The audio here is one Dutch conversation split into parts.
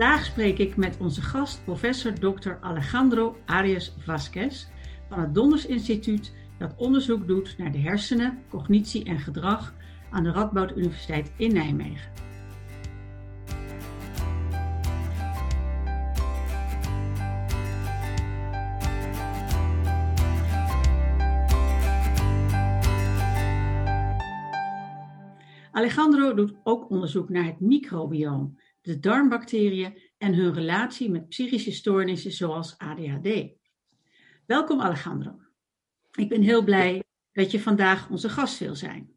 Vandaag spreek ik met onze gast, professor Dr. Alejandro Arias Vasquez van het Donders Instituut dat onderzoek doet naar de hersenen, cognitie en gedrag aan de Radboud Universiteit in Nijmegen. Alejandro doet ook onderzoek naar het microbioom, de darmbacteriën en hun relatie met psychische stoornissen zoals ADHD. Welkom Alejandro. Ik ben heel blij dat je vandaag onze gast wil zijn.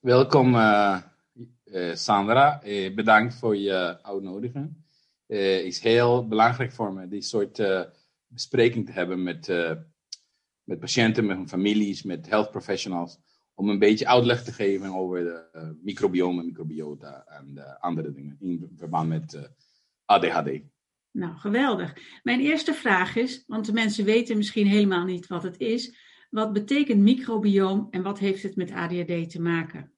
Welkom uh, uh, Sandra. Uh, bedankt voor je uitnodiging. Het is heel belangrijk voor me die soort bespreking te hebben met, met patiënten, met hun families, met health professionals om een beetje uitleg te geven over de uh, microbiome, microbiota en de andere dingen in verband met uh, ADHD. Nou, geweldig. Mijn eerste vraag is, want de mensen weten misschien helemaal niet wat het is. Wat betekent microbioom en wat heeft het met ADHD te maken?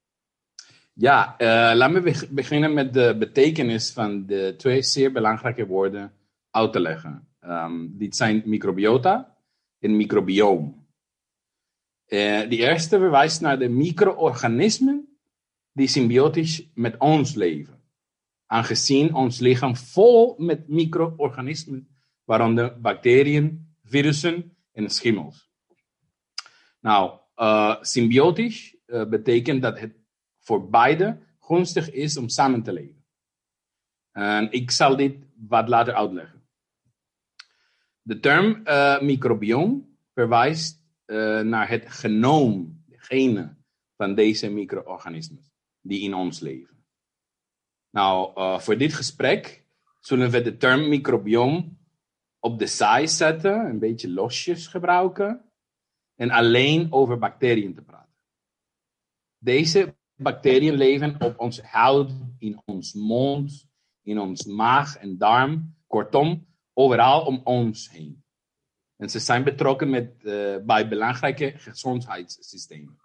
Ja, uh, laat me beginnen met de betekenis van de twee zeer belangrijke woorden uit te leggen. Um, dit zijn microbiota en microbioom. Uh, die eerste verwijst naar de micro-organismen die symbiotisch met ons leven. Aangezien ons lichaam vol met micro-organismen, waaronder bacteriën, virussen en schimmels. Nou, uh, symbiotisch uh, betekent dat het voor beide gunstig is om samen te leven. En ik zal dit wat later uitleggen. De term microbiome verwijst uh, naar het genoom, de genen van deze micro-organismen die in ons leven. Nou, uh, voor dit gesprek zullen we de term microbiom op de side zetten, een beetje losjes gebruiken en alleen over bacteriën te praten. Deze bacteriën leven op onze huid, in ons mond, in ons maag en darm, kortom, overal om ons heen. En ze zijn betrokken met, uh, bij belangrijke gezondheidssystemen.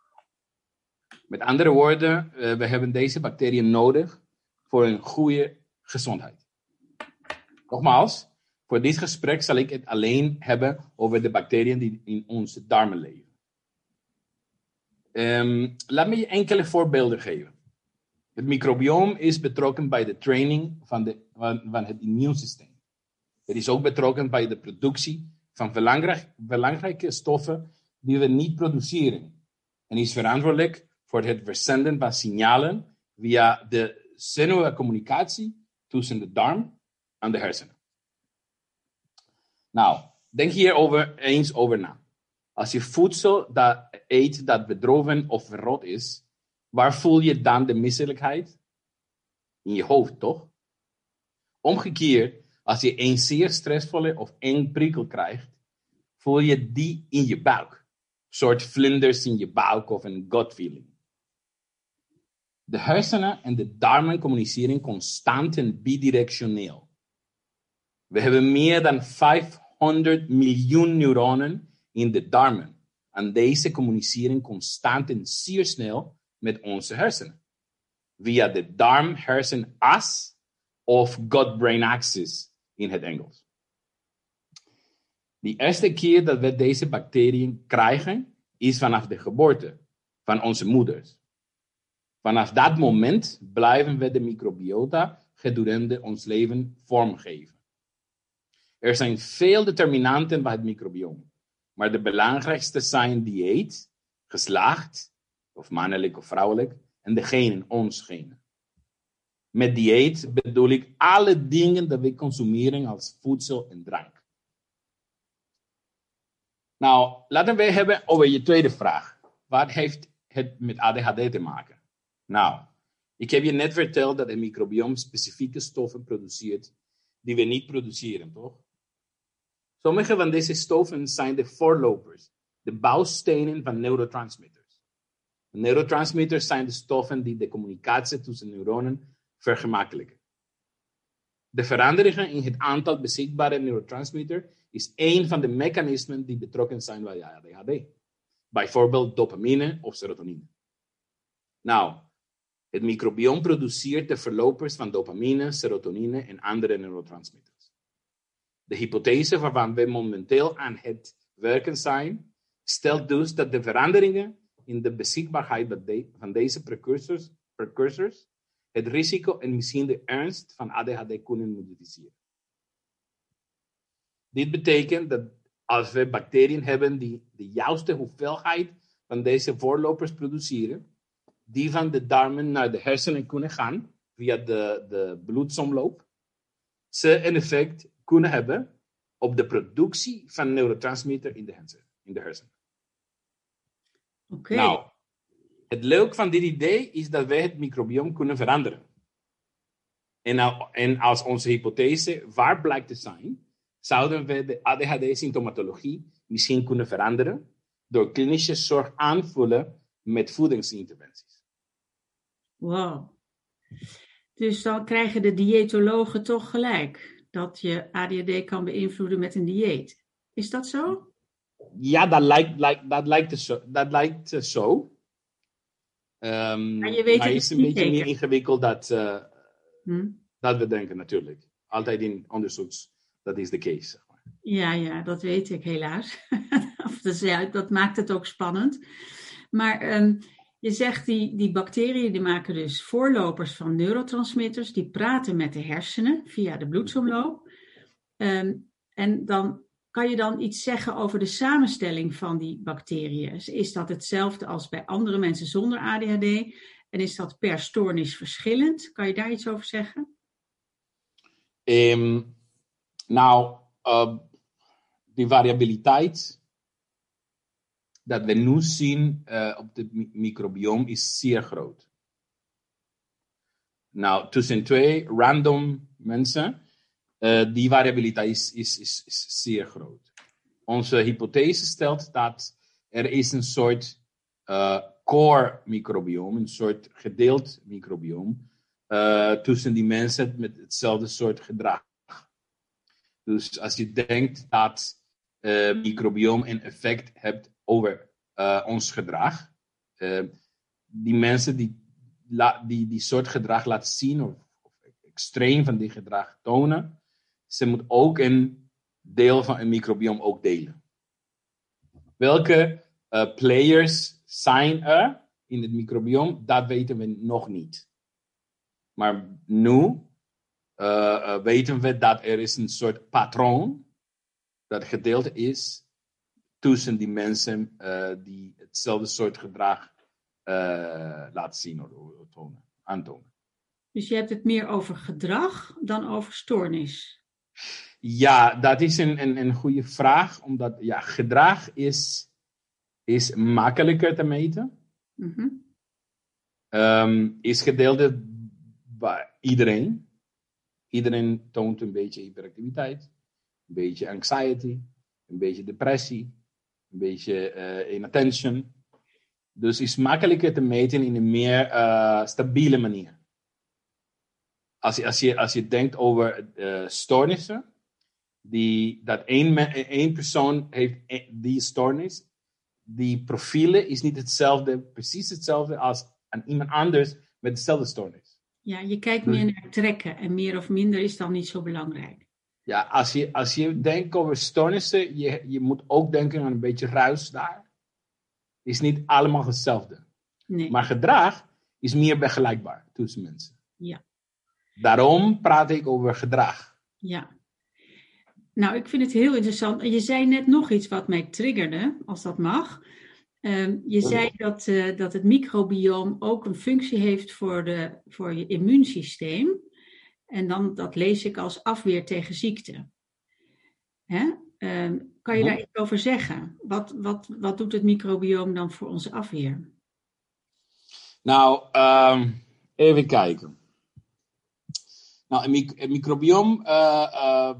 Met andere woorden, uh, we hebben deze bacteriën nodig voor een goede gezondheid. Nogmaals, voor dit gesprek zal ik het alleen hebben over de bacteriën die in onze darmen leven. Um, laat me je enkele voorbeelden geven. Het microbioom is betrokken bij de training van, de, van het immuunsysteem. Het is ook betrokken bij de productie van belangrijk, belangrijke stoffen die we niet produceren. En is verantwoordelijk voor het verzenden van signalen via de zenuwcommunicatie tussen de darm en de hersenen. Nou, denk hierover eens over na. Als je voedsel dat eet dat bedroven of verrot is, waar voel je dan de misselijkheid? In je hoofd, toch? Omgekeerd, als je een zeer stressvolle of eng prikkel krijgt, voel je die in je buik. Een soort vlinders in je buik of een gut feeling. De hersenen en de darmen communiceren constant en bidirectioneel. We hebben meer dan 500 miljoen neuronen in de darmen. En deze communiceren constant en zeer snel met onze hersenen. Via de darm-hersen-as of gut-brain axis in het Engels. De eerste keer dat we deze bacteriën krijgen, is vanaf de geboorte van onze moeders. Vanaf dat moment blijven we de microbiota gedurende ons leven vormgeven. Er zijn veel determinanten bij het microbiome, maar de belangrijkste zijn dieet, geslacht, of mannelijk of vrouwelijk, en de genen, ons genen. Met dieet bedoel ik alle dingen dat we consumeren als voedsel en drank. Nou, laten we hebben over je tweede vraag. Wat heeft het met ADHD te maken? Nou, ik heb je net verteld dat een microbiome specifieke stoffen produceert die we niet produceren, toch? Sommige van deze stoffen zijn de voorlopers, de bouwstenen van neurotransmitters. Neurotransmitters zijn de stoffen die de communicatie tussen neuronen vergemakkelijken. De veranderingen in het aantal beschikbare neurotransmitters is één van de mechanismen die betrokken zijn bij ADHD. Bijvoorbeeld dopamine of serotonine. Nou, Het microbiome produceert de verlopers van dopamine, serotonine en andere neurotransmitters. De hypothese waarvan we momenteel aan het werken zijn, stelt dus dat de veranderingen in de beschikbaarheid van deze precursors, precursors het risico en misschien de ernst van ADHD kunnen modificeren. Dit betekent dat als we bacteriën hebben die de juiste hoeveelheid van deze voorlopers produceren, die van de darmen naar de hersenen kunnen gaan via de, de bloedsomloop, ze een effect kunnen hebben op de productie van neurotransmitter in de hersenen. In de hersenen. Oké. Nou, het leuke van dit idee is dat wij het microbiome kunnen veranderen. En, nou, en als onze hypothese waar blijkt te zijn, zouden we de ADHD-symptomatologie misschien kunnen veranderen door klinische zorg aanvullen met voedingsinterventies. Wow. Dus dan krijgen de diëtologen toch gelijk dat je ADHD kan beïnvloeden met een dieet. Is dat zo? Ja, dat lijkt, lijkt, dat lijkt zo. Dat lijkt zo. Um, maar je weet maar het is een niet beetje meer ingewikkeld dat, uh, Hm? dat we denken natuurlijk. Altijd in onderzoeks, dat is de case. Zeg maar. Ja, ja, dat weet ik helaas. Of dus, ja, dat maakt het ook spannend. Maar ehm, je zegt die, die bacteriën die maken dus voorlopers van neurotransmitters, die praten met de hersenen via de bloedsomloop. Ehm, en dan kan je dan iets zeggen over de samenstelling van die bacteriën. Is dat hetzelfde als bij andere mensen zonder ADHD? En is dat per stoornis verschillend? Kan je daar iets over zeggen? Um, nou, uh, die variabiliteit dat we nu zien uh, op het mi microbiome is zeer groot. Nou, tussen twee random mensen, uh, die variabiliteit is, is, is, zeer groot. Onze hypothese stelt dat er is een soort uh, core microbiome, een soort gedeeld microbiome, uh, tussen die mensen met hetzelfde soort gedrag. Dus als je denkt dat microbiome een effect heeft over ons gedrag, die mensen die, die die soort gedrag laten zien of extreem van die gedrag tonen, ze moeten ook een deel van een microbiome ook delen. Welke players zijn er in het microbiome, dat weten we nog niet. Maar nu uh, uh, weten we dat er is een soort patroon dat gedeeld is tussen die mensen die hetzelfde soort gedrag laten zien of tonen, aantonen. Dus je hebt het meer over gedrag dan over stoornis. Ja, dat is een, een, een goede vraag, omdat ja, gedrag is, is makkelijker te meten. Mm -hmm. um, is gedeeld bij iedereen. Iedereen toont een beetje hyperactiviteit, een beetje anxiety, een beetje depressie, een beetje uh, inattention. Dus is makkelijker te meten in een meer uh, stabiele manier. Als je, als je, als je denkt over uh, stoornissen, die, dat één, één persoon heeft die stoornis, die profielen is niet hetzelfde, precies hetzelfde als aan iemand anders met dezelfde stoornis. Ja, je kijkt meer naar trekken en meer of minder is dan niet zo belangrijk. Ja, als je, als je denkt over stoornissen, je, je moet ook denken aan een beetje ruis daar. Is niet allemaal hetzelfde. Nee. Maar gedrag is meer begelijkbaar tussen mensen. Ja. Daarom praat ik over gedrag. Ja. Nou, ik vind het heel interessant. Je zei net nog iets wat mij triggerde, als dat mag. Um, je zei dat, uh, dat het microbioom ook een functie heeft voor, de, voor je immuunsysteem. En dan, dat lees ik als afweer tegen ziekte. Hè? Um, kan je daar iets over zeggen? Wat, wat, wat doet het microbioom dan voor onze afweer? Nou, um, even kijken. Nou, een, mic een microbioom. Uh, uh,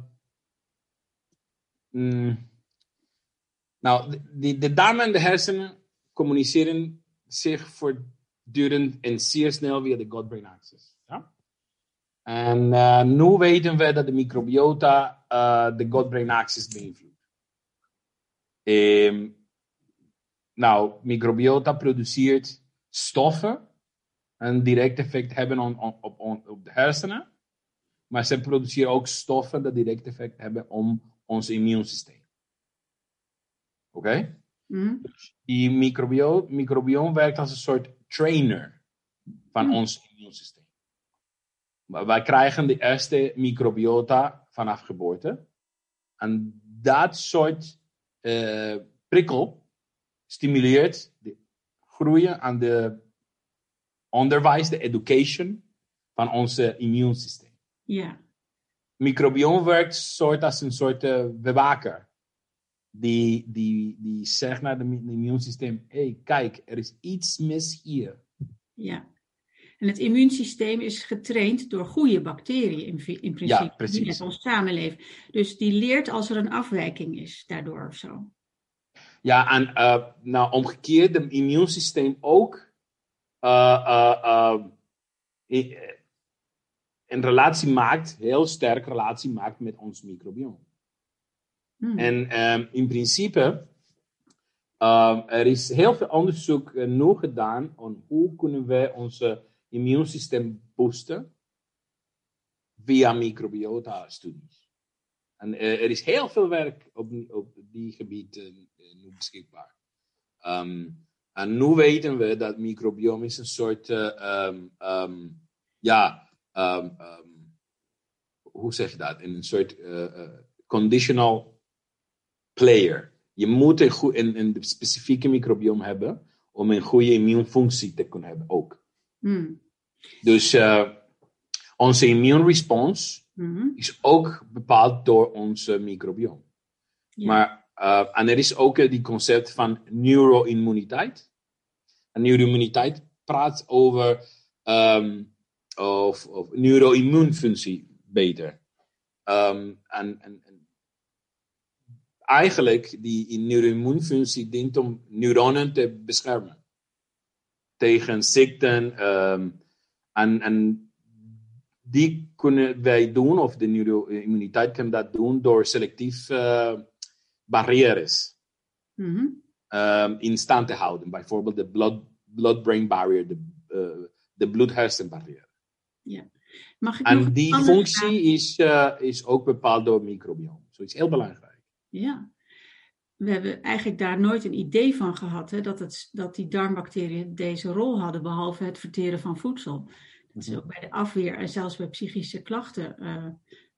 mm, nou, de, de darmen en de hersenen communiceren zich voortdurend en zeer snel via de gut-brain axis. Ja? En uh, nu weten we dat de microbiota uh, de gut-brain axis beïnvloedt. Um, nou, microbiota produceert stoffen een direct effect hebben on, op, op de hersenen. Maar ze produceren ook stoffen dat direct effect hebben op ons immuunsysteem. Oké? Mhm. Die microbio microbioom werkt als een soort trainer van Hmm. ons immuunsysteem. Maar Wij krijgen de eerste microbiota vanaf geboorte. En dat soort eh, prikkel stimuleert de groeien aan de onderwijs, de education van ons immuunsysteem. Ja. Microbioom werkt soort als een soort eh, bewaker. Die, die, die zegt naar het immuunsysteem: hé, hey, kijk, er is iets mis hier. Ja. En het immuunsysteem is getraind door goede bacteriën in, in principe, precies. die met ons samenleven. Dus die leert als er een afwijking is daardoor of zo. Ja, en eh, nou, omgekeerd, het immuunsysteem ook eh, een relatie maakt, heel sterk relatie maakt met ons microbioom. Hmm. En ehm, in principe, ehm, er is heel veel onderzoek eh, nu gedaan aan hoe kunnen we onze immuunsysteem boosten via microbiota-studies. En eh, er is heel veel werk op, op die gebied eh, nu beschikbaar. Ehm, en nu weten we dat microbiome is een soort, ja, ehm, ehm, hoe zeg je dat? Een soort eh, eh, conditional player. Je moet een, goe- een, een specifieke microbiome hebben om een goede immuunfunctie te kunnen hebben ook. Hmm. Dus eh, onze immuunrespons Mhm. is ook bepaald door onze microbiome. Maar, en er is ook die concept van neuroimmuniteit. En neuroimmuniteit praat over ehm, of, of neuroimmuunfunctie beter. Ehm, en, en, en eigenlijk die neuroimmuunfunctie dient om neuronen te beschermen tegen ziekten. ehm, en, en die kunnen wij doen, of de neuroimmuniteit kan dat doen door selectief eh, barrières ehm, in stand te houden. Bijvoorbeeld de blood- blood-brain barrier, de, eh, de bloed-hersenbarrière. Mag ik En die functie is, eh, is ook bepaald door het microbiome. Zo is heel belangrijk. Ja. We hebben eigenlijk daar nooit een idee van gehad hè, dat, het, dat die darmbacteriën deze rol hadden, behalve het verteren van voedsel. Dat ze ook bij de afweer en zelfs bij psychische klachten eh,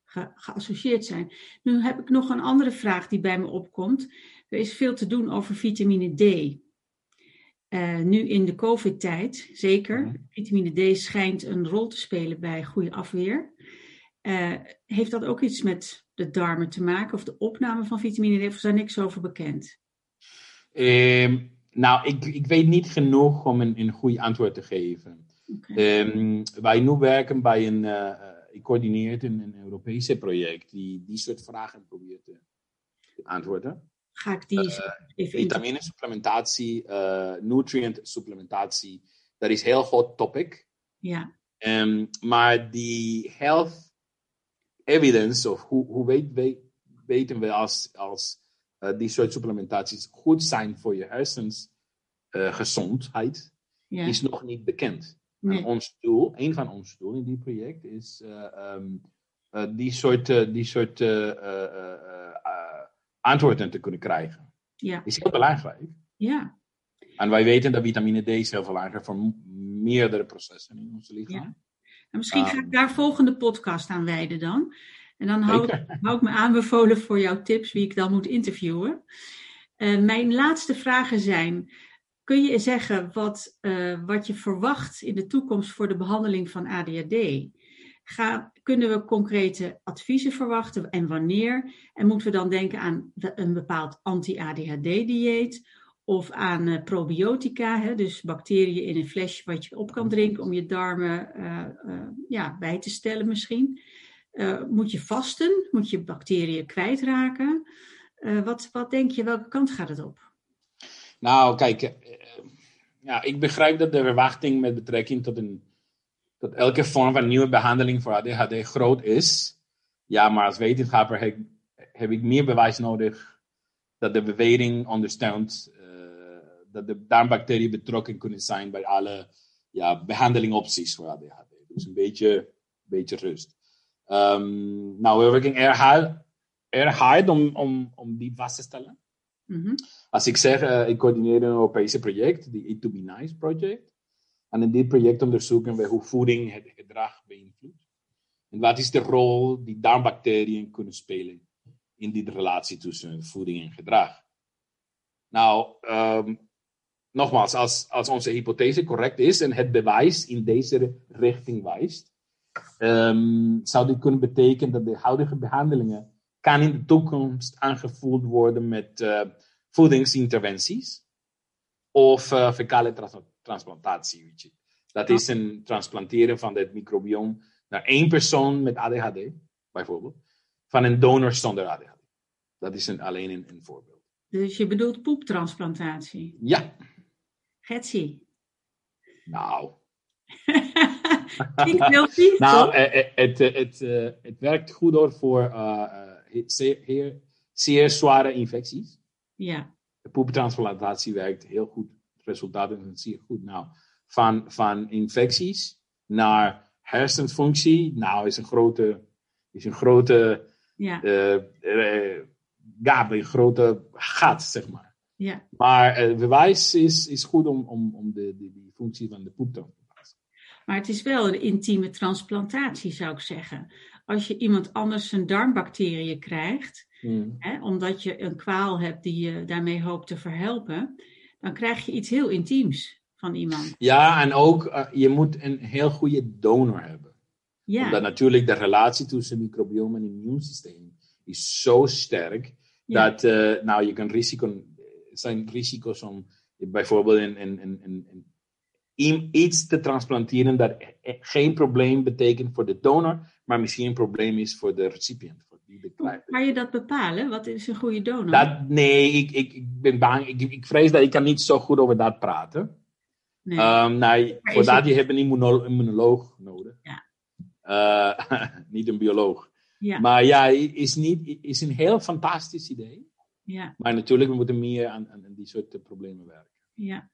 ge- geassocieerd zijn. Nu heb ik nog een andere vraag die bij me opkomt. Er is veel te doen over vitamine D. Eh, nu in de COVID-tijd, zeker. Mhm. Vitamine D schijnt een rol te spelen bij goede afweer. Eh, heeft dat ook iets met de darmen te maken of de opname van vitamine D? Of is daar niks over bekend? Ehm, nou, ik, ik weet niet genoeg om een, een goed antwoord te geven. Ehm, wij nu werken bij een, eh, ik coördineer een, een Europese project die die soort vragen probeert te, te antwoorden. Ga ik die eens even Vitamine supplementatie, eh, nutrient supplementatie, dat is een heel hot topic. Ja, Ehm, maar die health evidence, of hoe, hoe weet, we- weten we als, als eh, die soort supplementaties goed zijn voor je hersens eh, gezondheid, ja. is nog niet bekend. Nee. En ons doel, een van ons doelen in die project, is eh, ehm, eh, die soort, eh, die soort eh, eh, eh, eh, antwoorden te kunnen krijgen. Ja, Is heel belangrijk. ja, En wij weten dat vitamine D is heel belangrijk voor meerdere processen in ons lichaam. Ja. En misschien ga ik daar volgende podcast aan wijden dan. En dan hou, ik- hou ik me aanbevolen voor jouw tips wie ik dan moet interviewen. Eh, mijn laatste vragen zijn: kun je zeggen wat, eh, wat je verwacht in de toekomst voor de behandeling van ADHD? Ga, kunnen we concrete adviezen verwachten en wanneer? En moeten we dan denken aan een bepaald anti-ADHD-dieet of aan eh, probiotica, hè, dus bacteriën in een flesje wat je op kan drinken om je darmen eh, eh, ja, bij te stellen misschien? Moet je vasten? Moet je bacteriën kwijtraken? Wat, wat denk je, welke kant gaat het op? Nou, kijk, ja, ik begrijp dat de verwachting met betrekking tot, een, tot elke vorm van nieuwe behandeling voor ADHD groot is. Ja, maar als wetenschapper heb, heb ik meer bewijs nodig dat de bewering ondersteunt eh, dat de darmbacteriën betrokken kunnen zijn bij alle ja, behandelingopties voor ADHD. Dus een beetje, beetje rust. Um, nou, we werken erg hard, erg hard om, om, om die vast te stellen. Mhm. Als ik zeg, uh, ik coördineer een Europese project, die Eat to Be Nice project. En in dit project onderzoeken we hoe voeding het gedrag beïnvloedt. En wat is de rol die darmbacteriën kunnen spelen in die relatie tussen voeding en gedrag. Nou, um, nogmaals, als, als onze hypothese correct is en het bewijs in deze richting wijst, um, zou dit kunnen betekenen dat de huidige behandelingen kan in de toekomst aangevuld worden met uh, voedingsinterventies of uh, fecale transplantatie. Weet je. Dat is een transplanteren van het microbiome naar één persoon met ADHD, bijvoorbeeld, van een donor zonder ADHD. Dat is een, alleen een, een voorbeeld. Dus je bedoelt poeptransplantatie? Ja. Getsie. Nou. Klinkt heel vies, Nou, het, het, het, het, werkt goed door voor uh, zeer, zeer zware infecties. Ja. De poeptransplantatie werkt heel goed. Het resultaat is zeer goed. Nou, van, van infecties naar hersenfunctie, nou, is een grote, is een grote ja. uh, uh, gap, een grote gat, zeg maar. Ja. Maar het bewijs is, is goed om, om, om de, de, die functie van de poeptransplantatie. Maar het is wel een intieme transplantatie, zou ik zeggen. Als je iemand anders zijn darmbacteriën krijgt, Hmm. hè, omdat je een kwaal hebt die je daarmee hoopt te verhelpen, dan krijg je iets heel intiems van iemand. Ja, en ook uh, je moet een heel goede donor hebben. Ja. Omdat natuurlijk de relatie tussen microbiome en immuunsysteem is zo sterk Ja. dat uh, nou, je kan risico, zijn risico's om bijvoorbeeld een, een, een, een, een, iets te transplanteren dat geen probleem betekent voor de donor, maar misschien een probleem is voor de recipient. Die kan je dat bepalen? Wat is een goede donor? dat, nee, ik, ik, ik ben bang. Ik, ik vrees dat ik kan niet zo goed over dat praten. Nee. Um, nou, voor dat het- je hebt een immuno- immunoloog nodig. Ja. Uh, niet een bioloog. ja, Maar ja, is, niet, is een heel fantastisch idee. ja, Maar natuurlijk, we moeten meer aan, aan aan die soort eh, problemen werken. ja.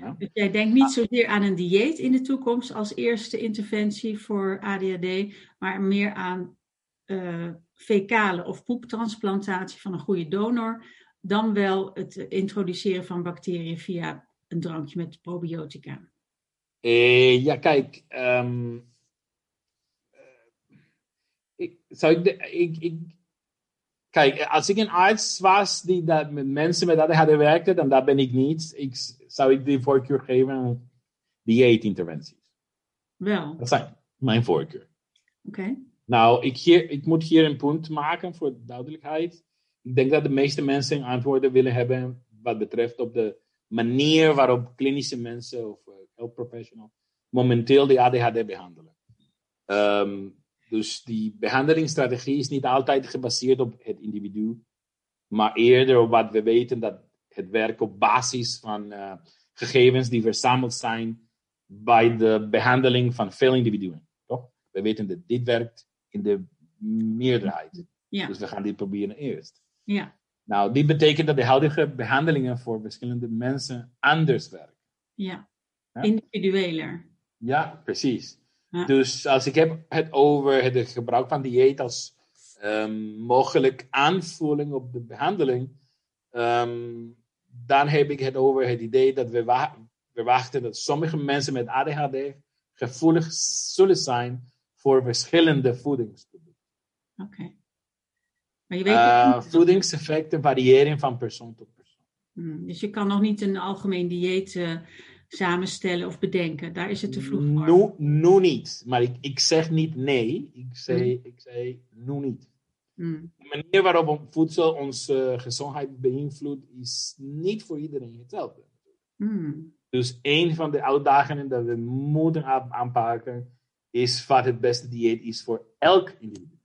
Ja. Dus jij denkt niet zozeer aan een dieet in de toekomst als eerste interventie voor ADHD, maar meer aan eh fecale of poeptransplantatie van een goede donor, dan wel het introduceren van bacteriën via een drankje met probiotica. Eh, ja, kijk. ehm, eh, ik, zou ik, de, ik, ik, kijk, als ik een arts was die dat met mensen met ADHD werkte, dan dat ben ik niet. Ik, zou ik die voorkeur geven aan dieetinterventies. Wel, Dat zijn mijn voorkeur. oké. Nou, ik, hier, moet hier een punt maken voor duidelijkheid. Ik denk dat de meeste mensen antwoorden willen hebben wat betreft op de manier waarop klinische mensen of uh, health professionals momenteel de ADHD behandelen. Um, dus die behandelingsstrategie is niet altijd gebaseerd op het individu, maar eerder op wat we weten dat het werk op basis van uh, gegevens die verzameld zijn bij de behandeling van veel individuen. Toch? We weten dat dit werkt in de meerderheid. Ja. Dus we gaan dit proberen eerst. Ja, Nou, dit betekent dat de huidige behandelingen voor verschillende mensen anders werken. ja. Ja. Individueler. Ja, precies. Ja. Dus als ik heb het over het gebruik van dieet als um, mogelijk aanvulling op de behandeling, um, dan heb ik het over het idee dat we wa verwachten dat sommige mensen met ADHD gevoelig zullen zijn voor verschillende voedingsproducten. Oké. Maar je weet Uh, ook niet- voedingseffecten variëren van persoon tot persoon. Hmm, Dus je kan nog niet een algemeen dieet eh, samenstellen of bedenken. Daar is het te vroeg voor. Nu, nu niet. Maar ik, ik zeg niet nee. Ik zei, ik zei nu niet. Hmm, De manier waarop voedsel onze gezondheid beïnvloedt is niet voor iedereen hetzelfde. hmm, Dus een van de uitdagingen dat we moeten aan- aanpakken is wat het beste dieet is voor elk individu.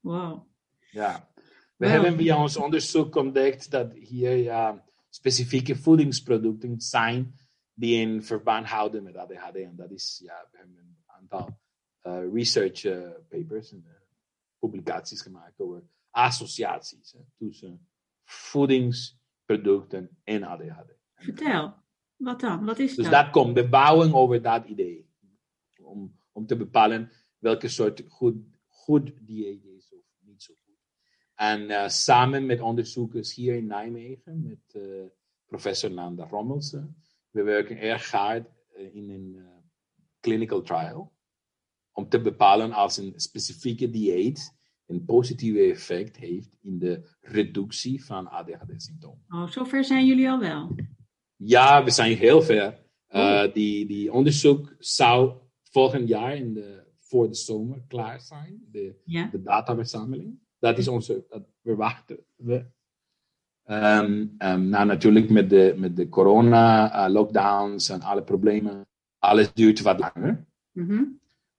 Wow. Ja. We hebben via ons onderzoek ontdekt dat hier ja, specifieke voedingsproducten zijn die in verband houden met ADHD. En dat is, ja, we hebben een aantal eh, research eh, papers en eh, publicaties gemaakt over associaties hè, tussen voedingsproducten en ADHD. Vertel. Wat dan? Wat is Dus dat? dat komt, de bouwing over dat idee. Om, om te bepalen welke soort goed, goed dieet is of niet zo goed. En eh, samen met onderzoekers hier in Nijmegen, met eh, professor Nanda Rommelsen, we werken erg hard eh, in een clinical trial. Om te bepalen als een specifieke dieet een positieve effect heeft in de reductie van ADHD-symptomen. Oh, zover zijn jullie al wel. Ja, we zijn heel ver. Uh, die, die onderzoek zou volgend jaar in de, voor de zomer klaar zijn. De, Ja. de dataverzameling. Dat is onze, dat verwachten we. Ehm, ehm, nou, natuurlijk met de, met de corona-lockdowns en alle problemen. Alles duurt wat langer. Mhm.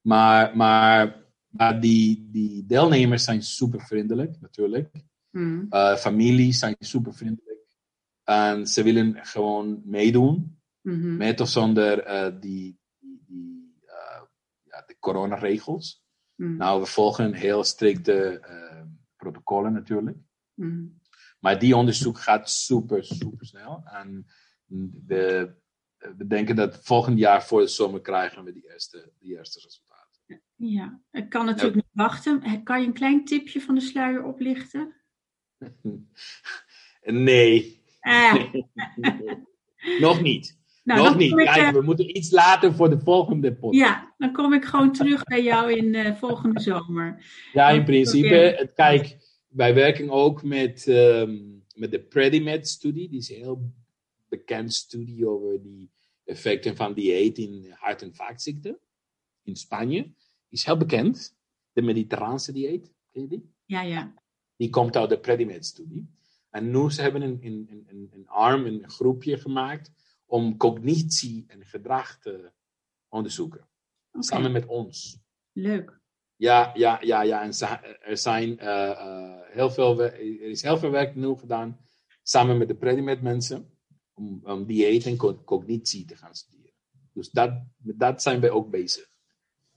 Maar, maar, maar die, die deelnemers zijn super vriendelijk, natuurlijk. Uh, families zijn super vriendelijk. En ze willen gewoon meedoen. Mhm. Met of zonder eh, die, eh, coronaregels. Mhm. Nou, we volgen heel strikte eh, protocollen natuurlijk. Mhm. Maar die onderzoek gaat super, super snel. En we, we denken dat volgend jaar voor de zomer krijgen we die eerste, die eerste resultaten. Ja, ik kan natuurlijk niet wachten. Kan je een klein tipje van de sluier oplichten? Nee, Ah, nog niet. Nou, nog niet. ik, Kijk, eh, we moeten iets later voor de volgende podcast. ja, dan kom ik gewoon terug bij jou in eh, volgende zomer. Ja, in principe. kijk, wij werken ook met, ehm, met de Predimed-studie. Die is een heel bekend studie over die effecten van dieet in hart- en vaatziekten. In Spanje. Die is heel bekend. De mediterraanse dieet. Ken je die? Ja, ja. Die komt uit de Predimed-studie. En nu ze hebben een- een, een arm, een groepje gemaakt om cognitie en gedrag te onderzoeken. Samen met ons. leuk. Ja, ja, ja, ja. En er, zijn, eh, eh, heel veel, er is heel veel werk nu gedaan samen met de Predimed mensen om, om dieet en co- cognitie te gaan studeren. Dus dat, met dat zijn we ook bezig.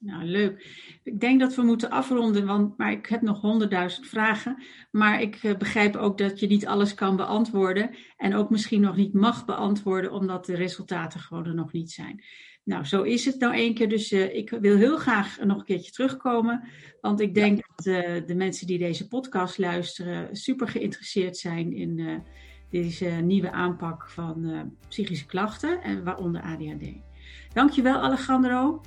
Nou, leuk. Ik denk dat we moeten afronden, want maar ik heb nog honderdduizend vragen. Maar ik eh, begrijp ook dat je niet alles kan beantwoorden. En ook misschien nog niet mag beantwoorden, omdat de resultaten gewoon er nog niet zijn. Nou, zo is het nou één keer. Dus eh, ik wil heel graag nog een keertje terugkomen. Want ik denk dat eh, de mensen die deze podcast luisteren super geïnteresseerd zijn in deze nieuwe aanpak van psychische klachten, en waaronder ADHD. Dankjewel, Alejandro.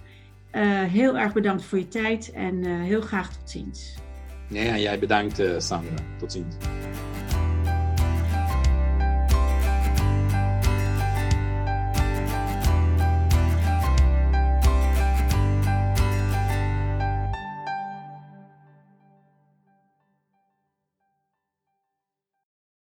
Eh, heel erg bedankt voor je tijd en eh, heel graag tot ziens. En jij bedankt, eh, Sandra. Tot ziens.